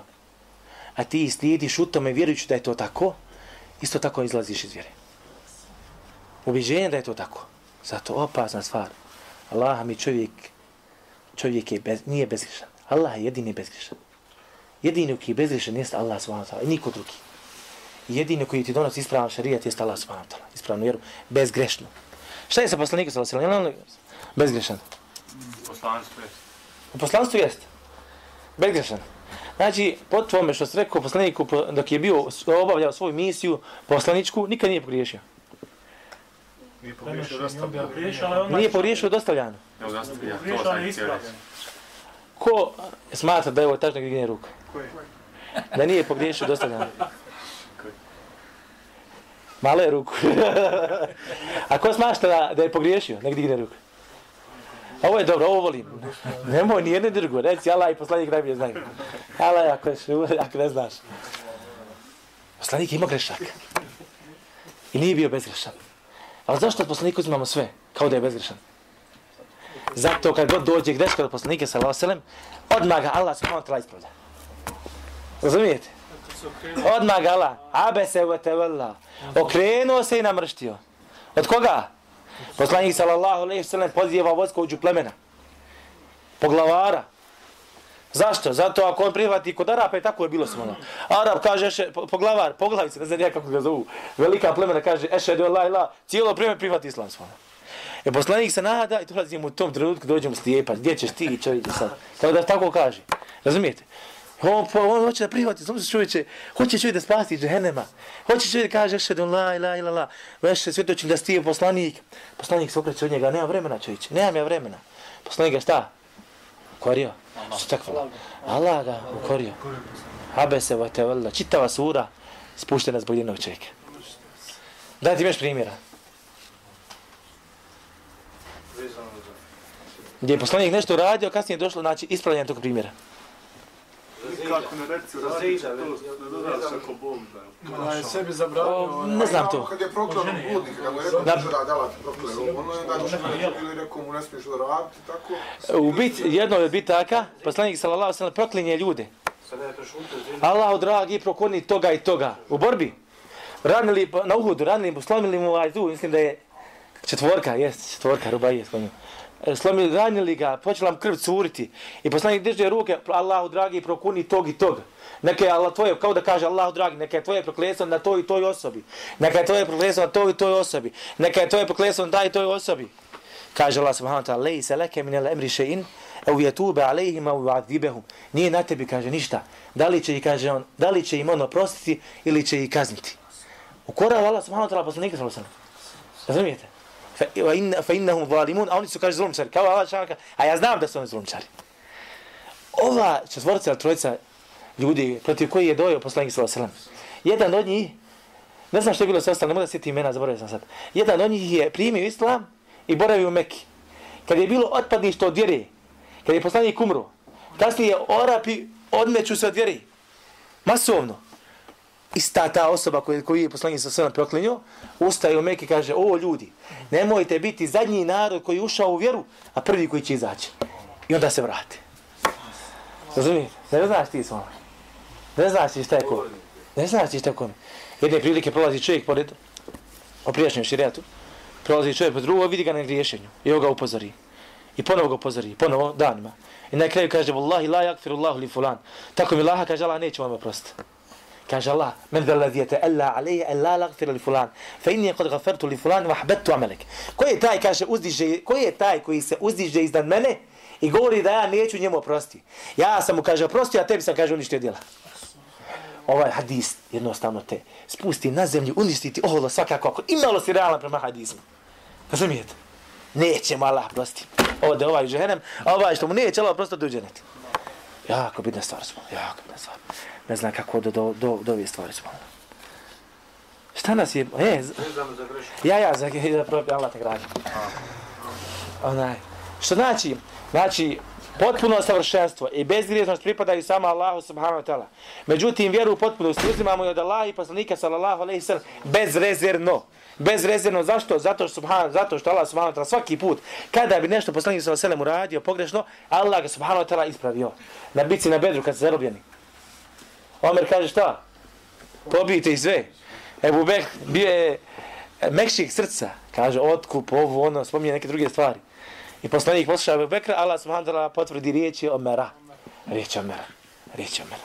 A ti slijediš u tome vjerujući da je to tako, isto tako izlaziš iz vjere. Ubiđenje da je to tako. Zato opasna stvar. Allah mi čovjek, čovjek je bez, nije bezgrišan. Allah je jedini bezgrišan. Jedini koji je bezgrišan jeste Allah subhanahu ta'ala i niko drugi. Jedini koji ti donosi ispravan šarijat jeste Allah subhanahu ta'ala. Ispravnu vjeru, bezgrešno. Šta je sa poslanikom sallallahu alejhi ve sellem? Bezgrešan. Poslanstvo jest. U poslanstvu jest. Bezgrešan. Znači, po tvome što se rekao poslaniku dok je bio obavljao svoju misiju poslaničku, nikad nije pogriješio. Nije pogriješio dosta. Nije pogriješio dostavljano. Evo ja Pogriješio, ali reći. Ko smatra da je ovo tačno gdje ruka? Koji? Da nije pogriješio dostavljanje. Malo je ruku. A ko smašta da, da je pogriješio? Nek digne ruku. Ovo je dobro, ovo volim. Nemoj ni jedne drugo. Reci Allah i poslanik najbolje znaju. Allah, ako, je, ako ne znaš. Poslanik je imao grešak. I nije bio bezgrešan. Ali zašto od poslanika uzimamo sve? Kao da je bezgrešan. Zato kad god dođe greška od poslanika sa Loselem, odmah ga Allah subhanahu wa ta'ala ispravlja. Razumijete? Odmah ga Allah, abe se u etevalla, okrenuo se i namrštio. Od koga? Poslanik sallallahu alejhi ve sellem poziva vojsko uđu plemena. Poglavara. Zašto? Zato ako on prihvati kod Arapa je tako je bilo smo. Arab kaže še, poglavar, poglavice, ne znam ja kako ga zovu. Velika plemena kaže ešhedu la ilaha, cijelo pleme prihvati islam smo. E poslanik se nada i dolazimo u tom trenutku dođemo stijepa. Gdje ćeš ti čovječe sad? Kao da tako kaže. Razumijete? On, on hoće da prihvati, samo se čovječe, hoće čovjek da spasti džehennema. Hoće čovjek da kaže, ešhedu la ilaha ila la, veše svjetočin da stije poslanik. Poslanik se okreće od njega, nema vremena čovječe, nemam ja vremena. Poslanik ga šta? Korio. Stakvala. Allah ga ukorio. Abese wa tawalla. Čitava sura spuštena zbog jednog čovjeka. Daj ti imaš primjera. Gdje je poslanik nešto uradio, kasnije je došlo znači, ispravljanje tog primjera. Nikako ne reci, radi to, ne dodaš ako Bog da. Da je sebi zabranio. Ne znam to. Kad je proklao bludnika, kad mu je rekao Da. da da da ti proklao, ono je da će ili rekao mu ne smiješ da raditi, tako. U bit, jedno je bitaka, poslanik sallallahu sellem proklinje ljude. Allahu dragi prokoni toga i toga. U borbi. Ranili na Uhudu, ranili mu, slomili mu ovaj mislim da je četvorka, jest, četvorka, ruba je slomio. E, slomi, Slomili, ranili ga, počela mu krv curiti. I poslanik drže ruke, Allahu dragi prokuni tog i tog. Neka je Allah tvoje, kao da kaže Allahu dragi, neka je tvoje prokletstvo na toj i toj osobi. Neka je tvoje prokletstvo na toj i toj osobi. Neka je tvoje prokletstvo na taj i toj osobi. Kaže Allah subhanahu wa ta'ala, lejse leke minel emri še'in, au jetube alejhim au yu'adhibahum. Nije na tebi, kaže, ništa. Da li će, ih, kaže on, da li će im ono prostiti ili će ih kazniti. U Koranu Allah subhanahu wa ta'ala poslanika sallallahu alejhi ve sellem. Razumijete? Fa wa inna fa innahum zalimun, a oni su kaže zulumčari. Kao Allah šaka, a ja znam da su oni zulumčari. Ova četvorica trojica ljudi protiv koji je dojio poslanik sallallahu alejhi ve sellem. Jedan od njih Ne znam što je bilo sa ostalo, ne mogu da sjetim imena, zaboravio sam sad. Jedan od njih je primio islam i boravio u Mekki. Kad je bilo otpadništvo od vjere, kad je poslanik umro, kasnije Orapi odmeću se od vjere. Masovno. Ista ta osoba koju, koju je poslanik sa sve proklinio, ustaje u Mekke i kaže, o ljudi, nemojte biti zadnji narod koji je ušao u vjeru, a prvi koji će izaći. I onda se vrati. Razumijete? Ne znaš ti smo. Ne znaš ti šta je ko. Ne znaš ti šta je ko. Jedne prilike prolazi čovjek pored, o prijašnjem širijatu, prolazi čovjek po drugo, vidi ga na griješenju. I ovo ga upozori. I ponovo ga upozori. Ponovo danima. I na kraju kaže, Wallahi la yakfirullahu li fulan. Tako mi Laha kaže, Allah neće vam oprostiti. Kaže Allah, men da ladhi alla alayhi an la aghfir li fulan, fa inni qad ghafartu li fulan wa ahbattu amalak. Ko je taj kaže uzdiže, ko je taj koji se uzdiže iznad mene i govori da ja neću njemu oprosti. Ja sam mu kaže oprosti, a tebi sam kaže uništio djela. Ovaj hadis jednostavno te spusti na zemlju, uništiti oholo svakako ako imalo si realan prema hadismu. Razumijete? Neće mu Allah prostiti. Ode ovaj u džehennem, a ovaj što mu neće Allah prostiti u džennet. Jako bitna stvar smo, jako bitna stvar. Ne znam kako do, do, do, do ove stvari smo. Šta nas je... E, z... ja, ja, za, za probi, Allah te gradi. Onaj. Što znači? Znači, potpuno savršenstvo i bezgriješnost pripadaju samo Allahu subhanahu wa ta'ala. Međutim, vjeru u potpunosti uzimamo i od Allaha i poslanika sallallahu alaihi sallam bezrezervno. Bezrezervno. Zašto? Zato što, subhanahu, zato što Allah subhanahu wa ta'ala svaki put kada bi nešto poslanik sallallahu alaihi sallam uradio pogrešno, Allah ga subhanahu wa ta'ala ispravio. Na bici na bedru kad se zarobljeni. Omer kaže šta? Pobijte ih sve. Ebu Bek bio je mekših srca. Kaže otkup, ovo, ono, spominje neke druge stvari. I poslanik posluša Ebu Bekra, Allah subhanahu wa ta'ala potvrdi riječi Omera. Riječi Omera. Riječi Omera.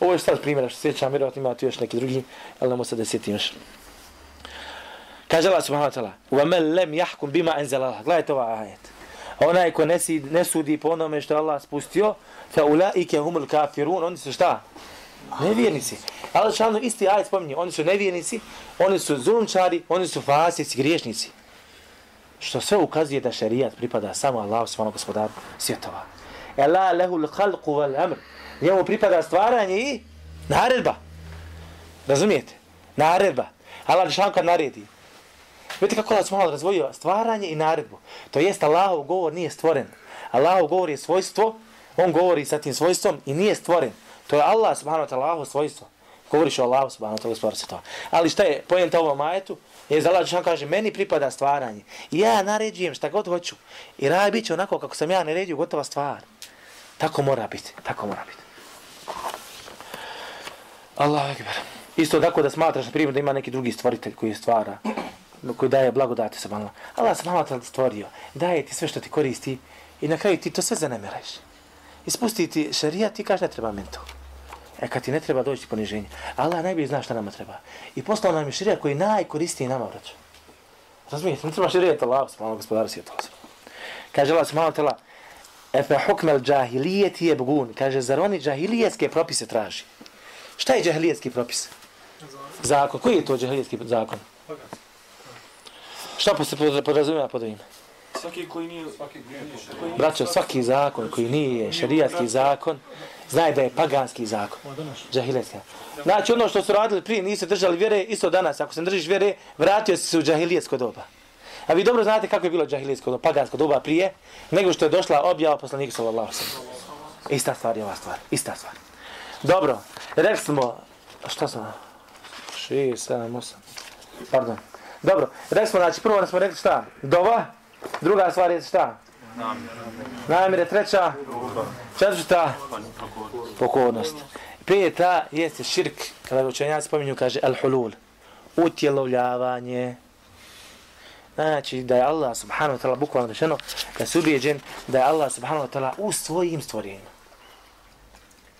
Ovo je sad primjera što sjećam, vjerovatno ima tu još neki drugi, ali nemo sad da sjetim još. Kaže Allah subhanahu wa ta'ala, وَمَنْ لَمْ يَحْكُمْ بِمَا أَنْزَلَ اللَّهُ Gledajte ovaj ajet. onaj ko ne, si, ne sudi po onome što Allah spustio, fa ulaike humul kafirun, oni su šta? Nevjernici. Allah šalno isti ajet spominje, oni su nevjernici, oni su zunčari, oni su fasici, griješnici. Što sve ukazuje da šerijat pripada samo Allah, svojom gospodaru svjetova. Ela lehu l'halqu val amr. Njemu pripada stvaranje i naredba. Razumijete? Naredba. Allah šalno kad naredi, Vidite kako Allah subhanahu razvojio stvaranje i naredbu. To jest Allahov govor nije stvoren. Allahov govor je svojstvo, on govori sa tim svojstvom i nije stvoren. To je Allah subhanahu wa ta'ala Allahov svojstvo. Govoriš o Allahu subhanahu wa ta'ala stvara se to. Ali šta je pojenta ovom majetu? Je za Allah Žešan kaže, meni pripada stvaranje. I ja naređujem šta god hoću. I raj bit će onako kako sam ja naredio, gotova stvar. Tako mora biti. Tako mora biti. Allahu ekber. Isto tako da smatraš, na primjer, da ima neki drugi stvoritelj koji stvara, koji daje blagodati sa Allah. Allah se malo stvorio, daje ti sve što ti koristi i na kraju ti to sve zanemereš. Ispusti ti šarija, ti kaže ne treba meni to. E kad ti ne treba doći poniženje. Allah najbolje zna šta nama treba. I poslao nam je šarija koji najkoristiji nama vraća. Razumijete, ne treba šarijat Allah, subhanahu gospodara svijeta. Kaže Allah subhanahu ta'ala, Efe hukmel džahilijet je bugun. Kaže, zar oni džahilijetske propise traži? Šta je džahilijetski propis? Zakon. Koji je to džahilijetski zakon? Šta se podrazumijeva pod ovim? Svaki koji nije... Braćo, svaki zakon koji nije šarijatski zakon, znaje da je paganski zakon. Džahilijetski. Znači ono što su radili prije, nisu držali vjere, isto danas, ako se držiš vjere, vratio si se u džahilijetsko doba. A vi dobro znate kako je bilo džahilijetsko doba, pagansko doba prije, nego što je došla objava poslanika sallallahu sallam. Ista stvar je ova stvar, ista stvar. Dobro, rekli smo, šta sam, 6, 7, 8, pardon. Dobro, rekli smo, znači, prvo smo rekli šta? Dova, druga stvar je šta? Namire, treća, četvrta, pokornost. Peta jeste širk, kada učenjaci spominju, kaže al-hulul, utjelovljavanje. Znači, da je Allah subhanahu wa ta'ala, bukvalno rečeno, da se ubijeđen da je Allah subhanahu wa ta'ala u svojim stvorenjima.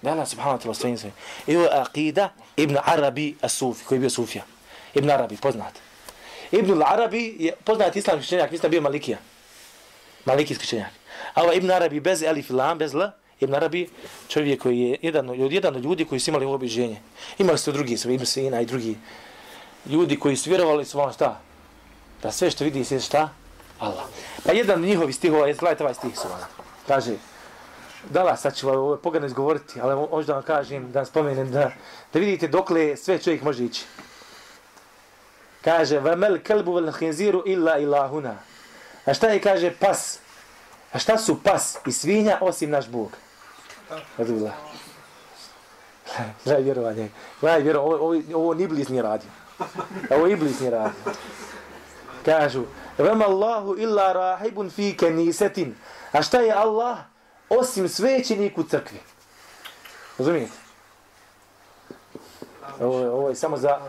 Da je Allah subhanahu wa ta'ala u svojim stvorenjima. I ovo je Aqida Ibn Arabi as-Sufi, koji je bio Sufija. Ibn Arabi, poznat. Ibn Arabi je poznat islamski učenjak, mislim bio Malikija. Malikijski učenjak. A ovaj Ibn Arabi bez elif i lam, bez l, Ibn Arabi, čovjek koji je jedan od, jedan od ljudi koji su imali obiženje. Imali su drugi, su Ibn Sina i drugi ljudi koji su vjerovali su vam šta? Da sve što vidi se šta? Allah. Pa jedan od njihovih stihova je, gledajte ovaj stih su vam. Kaže, Dala, sad ću ovo pogledno izgovoriti, ali možda da vam kažem, da vam spomenem, da, da vidite dokle sve čovjek može ići. Kaže, vemel kelbu vel hinziru illa ilahuna. A šta je, kaže, pas? A šta su pas i svinja osim naš Bog? Razumila. Gledaj vjerovanje. Gledaj vjerovanje. Ovo, ovo, ovo ni iblis nije radio. Ovo iblis nije radio. Kažu, vema Allahu illa rahibun fi kenisetin. A šta je Allah? Osim svećenik u crkvi. Razumijete? Ovo, ovo je samo za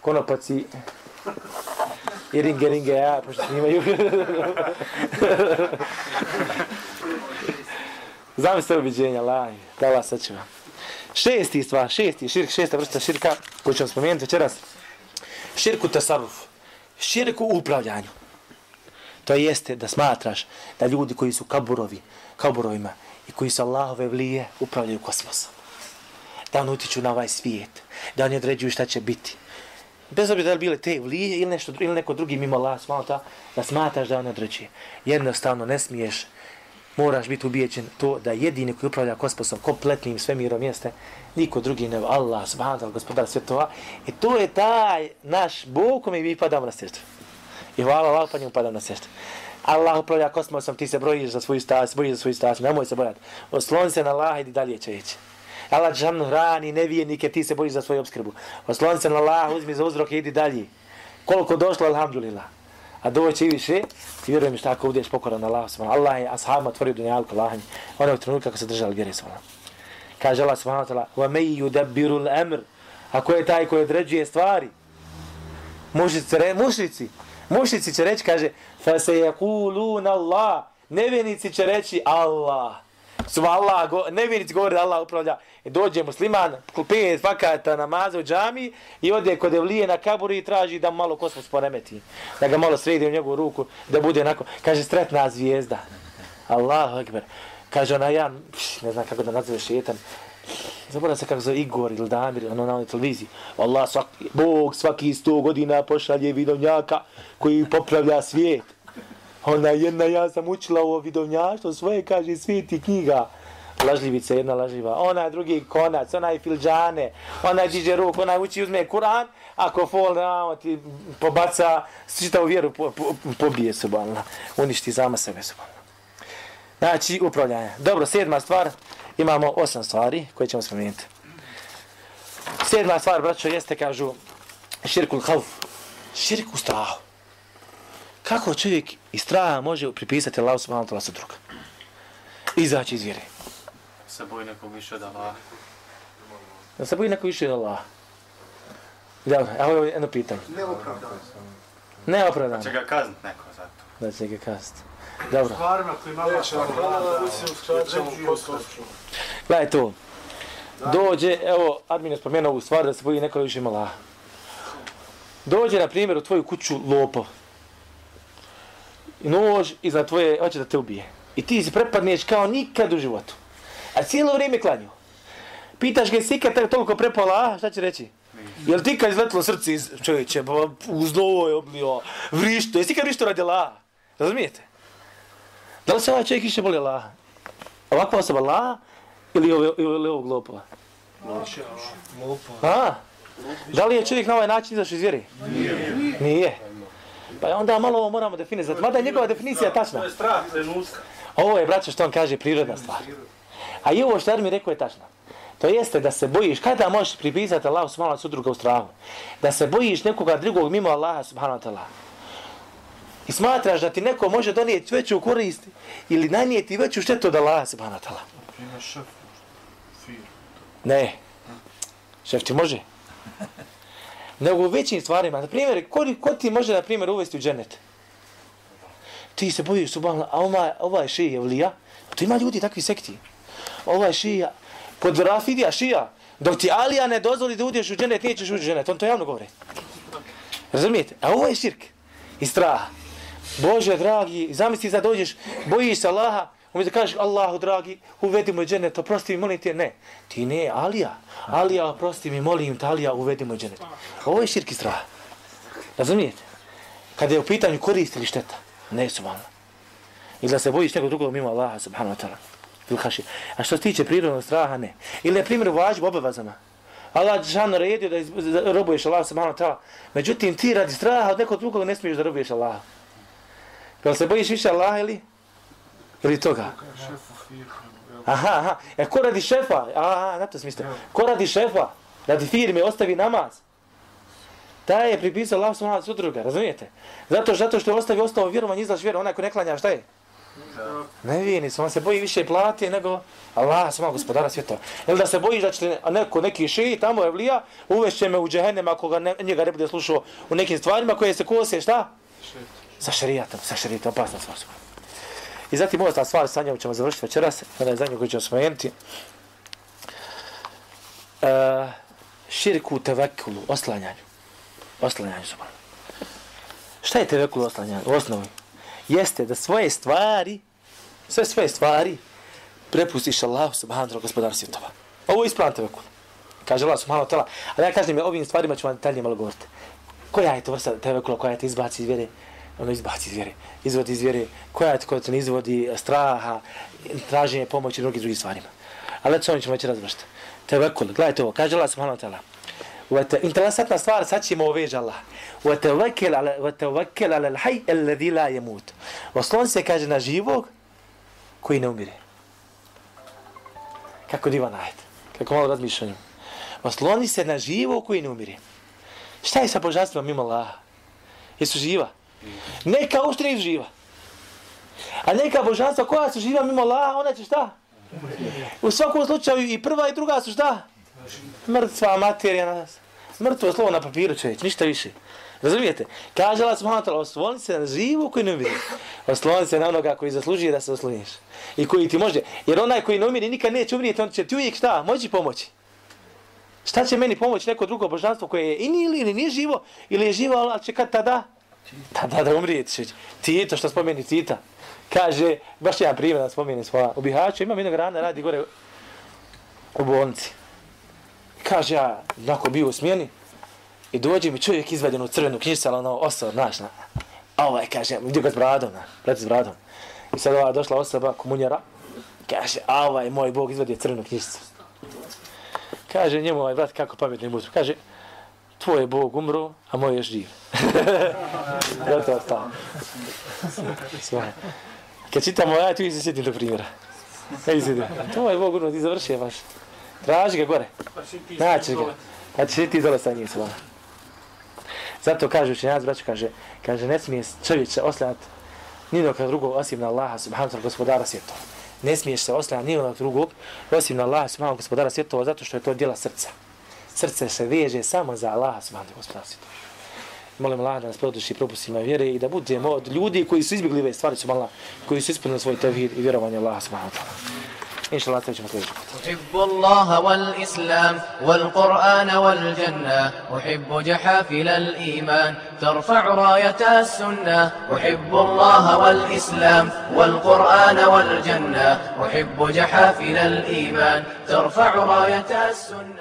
konopaci i ringe, ringe, ja, pošto snimaju. Znam se obiđenja, laj, da vas sačuva. Šesti stvar, šesti širk, šesta vrsta širka, koju ćemo spomenuti večeras. Širku tasarruf, širku u upravljanju. To jeste da smatraš da ljudi koji su kaburovi, kaburovima i koji su Allahove vlije upravljaju kosmosom. Da oni utiču na ovaj svijet, da oni određuju šta će biti, bez obzira da li bile te vlije ili nešto ili neko drugi mimo Allah ta, da smataš da on određuje. Jednostavno ne smiješ moraš biti ubijećen to da jedini koji upravlja kosmosom kompletnim svemirom jeste niko drugi nego Allah subhanahu gospodar svjetova i to je taj naš Bog kome mi padamo na srđu. I hvala Allah pa njemu padamo na srđu. Allah upravlja kosmosom, ti se brojiš za svoju stas, brojiš za svoju stas, nemoj se bojati. Osloni se na Allah i dalje će ići. Allah džan hrani nevijenike, ti se boriš za svoju obskrbu. Osloni se na Allah, uzmi za uzrok i idi dalje. Koliko došlo, alhamdulillah. A doće i više, ti vjerujem mi što ako budeš pokoran na Allah, Allah je ashabima otvorio dunjalku Allahanj. Ono je trenutka kako se držali vjere svojom. Kaže Allah subhanahu wa ta'ala, وَمَيْ يُدَبِّرُ الْأَمْرِ Ako je taj koji određuje stvari, mušici, re, mušici, mušici će reći, kaže, فَسَيَقُولُونَ اللَّهِ Nevjenici će reći Allah. su Allah, go, nevjernici govore da Allah upravlja. I dođe musliman, pet vakata namaza u džami i ode kod Evlije na kaburu i traži da malo kosmos poremeti. Da ga malo sredi u njegovu ruku, da bude onako. Kaže, stretna zvijezda. Allahu ekber. Kaže ona, ja ne znam kako da nazove šetan. Zaboravim se kako zove Igor ili Damir, ono na onoj televiziji. Allah, svaki, Bog svaki sto godina pošalje vidovnjaka koji popravlja svijet. Ona jedna, ja sam učila ovo vidovnjaštvo, svoje kaže svijeti knjiga. lažljivica jedna lažljiva, Ona drugi konac, onaj filđane, onaj diže ruk, ona uči uzme Kur'an, ako fol na, ti pobaca, čitavu vjeru po, po, pobije subhanallah, uništi sama sebe subhanallah. Znači, upravljanje. Dobro, sedma stvar, imamo osam stvari koje ćemo spomenuti. Sedma stvar, braćo, jeste, kažu, širkul hauf, širk u strahu. Kako čovjek iz straha može pripisati Allah subhanahu wa ta'ala sa druga? Izaći iz vjere. Se boji nekog više od Allaha. Da se boji neko više od Allah. Dobro, evo je jedno pitanje. Neopravdano. Neopravdano. Će ga kaznit neko za to. Da će ga kazati. Dobro. Stvarima koji malo se uskraćamo postupno. Gledaj to. Dođe, evo, admin je spomenuo ovu stvar da se boji neko više ima Allah. Dođe, na primjer, u tvoju kuću lopo. Nož iza tvoje, hoće da te ubije. I ti se prepadneš kao nikad u životu. A cijelo vrijeme klanju. Pitaš ga, jesi ikad tako toliko prepala, a šta će reći? Jel ti kad izletilo srce iz čovječe, uz novo je oblio, vrišto, jesi ikad vrišto radi Allah? Razumijete? Da li se ovaj čovjek više voli Allah? Ovakva osoba Allah ili, ove, ili ovog lopova? A? Da li je čovjek na ovaj način izašao iz vjeri? Nije. Nije. Pa onda malo ovo moramo definisati. Mada je njegova definicija tačna. To je strah trenutka. Ovo je, braćo, što on kaže, prirodna stvar. A i ovo što Ermi rekao je tačno. To jeste da se bojiš, kada možeš pripisati Allahu subhanahu wa sudruga u strahu? Da se bojiš nekoga drugog mimo Allaha subhanahu wa ta'ala. I smatraš da ti neko može donijeti veću korist ili nanijeti veću štetu od Allaha subhanahu wa ta'ala. Ne. Šef ti može. Nego u većim stvarima. Na primjer, ko, ko ti može, na primjer, uvesti u dženet? Ti se bojiš, subhanallah, a ovaj, ovaj šija je vlija. To ima ljudi takvi sekti. Ovaj šija, kod Rafidija šija, dok ti Alija ne dozvoli da uđeš u dženet, nećeš uđeš u dženet. On to javno govori. Razumijete? A ovo je širk. I straha. Bože, dragi, zamisli da dođeš, bojiš se Allaha, umjesto kažeš Allahu, dragi, uvedi mu dženet, oprosti mi, molim te, ne. Ti ne, Alija. Alija, oprosti mi, molim te, Alija, uvedi mu dženet. Ovo je širki i strah. Razumijete? Kada je u pitanju korist ili šteta, ne su malo. I da se bojiš nekog drugog mimo Allaha, subhanahu wa ta'ala. Ili haši. A što se tiče prirodnog straha, ne. Ili je primjer vađb obavezama. Allah je naredio da, iz, da robuješ Allah subhanahu wa ta'ala. Međutim, ti radi straha od nekog drugog ne smiješ da robuješ Allaha. Jel se bojiš više Allaha ili? Ili toga? Aha, aha. E ko radi šefa? Aha, na to smisle. Ko radi šefa? Radi firme, ostavi namaz. Taj je pripisao Allah subhanahu wa sudruga, razumijete? Zato, zato što je ostavio ostao vjerovanje, izlaš vjeru, onaj ko ne klanja, šta je? Ne vini, on se boji više plati nego Allah, sama gospodara svjetova. Ili da se bojiš da će neko, neki šiji tamo je vlija, uvešće me u džehennem ako ga ne, njega ne bude slušao u nekim stvarima koje se kose, šta? Sa šarijatom, sa šarijatom, opasna stvar su. I zatim ova stvar sa njom ćemo završiti večeras, ona je zadnju koju ćemo spomenuti. Uh, širku tevekulu, oslanjanju. Oslanjanju su Šta je tevekul oslanjanju? U osnovi. Jeste da svoje stvari, sve svoje stvari, prepustiš Allahu subhanahu wa gospodar svjetova. Ovo je ispravan tevekul. Kaže Allah subhanahu wa. Ali ja kažem, ovim stvarima ću vam detaljnije malo govoriti. Koja je to vrsta tevekula koja te izbaci iz vjere? Ono izbaci iz vjere, izvodi iz vjere, koja je koja te ne izvodi straha, traženje pomoći i drugim drugim stvarima. Ali eto, ćemo već razvršiti. Tevekul, gledajte ovo, kaže Allah subhanahu wa ta'ala. Uvete, interesantna stvar, sad ćemo uveđa Allah. Uvete vakel ala l'haj alladhi la yamut. Oslon se kaže na živog koji ne umire. Kako divan ajet. Kako malo razmišljanju. Osloni se na živog koji ne umire. Šta je sa božanstvom mimo Allaha? Jesu živa? Neka ustri živa. A neka božanstva koja su živa mimo Allaha, ona će šta? U svakom slučaju i prva i druga su šta? Mrtva materija na nas. Mrtvo slovo na papiru čovječ, ništa više. Razumijete? Kaže Allah subhanahu wa ta'ala, osloni se na živu koji ne umiri. Osloni se na onoga koji zaslužuje da se osloniš. I koji ti može. Jer onaj koji ne umiri nikad neće umrijeti, on će ti uvijek šta? Moći pomoći. Šta će meni pomoći neko drugo božanstvo koje je ili, ili, ili nije živo, ili je živo, ali će kad tada? Pa da, da umrijeti. Tito, što spomeni Tita. Kaže, baš jedan primjer da spomeni svoja. U Bihaću imam jednog rana, radi gore u bolnici. Kaže, ja, nakon bio u smjeni, i dođe mi čovjek izvađen u crvenu knjižicu, ali ono, osor, znaš, na. A ovaj, kaže, gdje ga s bradom, na, pred s bradom. I sad ova došla osoba, komunjara, Kaže, a ovaj moj Bog izvadio crvenu knjižicu. Kaže njemu ovaj brat, kako pametni budu. Kaže, tvoj je Bog umro, a moj je živ. Gotovo je ostalo. Kad čitamo ovaj, tu se sjetim do primjera. Kaj se Tvoj je Bog umro, ti završio baš. Traži ga gore. Naći ga. Pa će ti dole sa njim slova. Zato kaže učenjac, braću, kaže, kaže, ne smije čovječe se ni na drugog osim na Allaha subhanahu wa gospodara svjetova. Ne smiješ se oslanjati ni na drugog osim na Allaha subhanahu wa gospodara svjetova zato što je to djela srca. Srce se veže samo za Allaha subhanahu wa gospodara svjetova. Molim Allah da nas produši propustima vjere i da budemo od ljudi koji su izbjegli ove stvari su Allah, koji su ispunili svoj tevhid i vjerovanje Allaha subhanahu wa ta'ala. إن شاء الله تجمع أحب الله والإسلام والقرآن والجنة أحب جحافل الإيمان ترفع راية السنة أحب الله والإسلام والقرآن والجنة أحب جحافل الإيمان ترفع راية السنة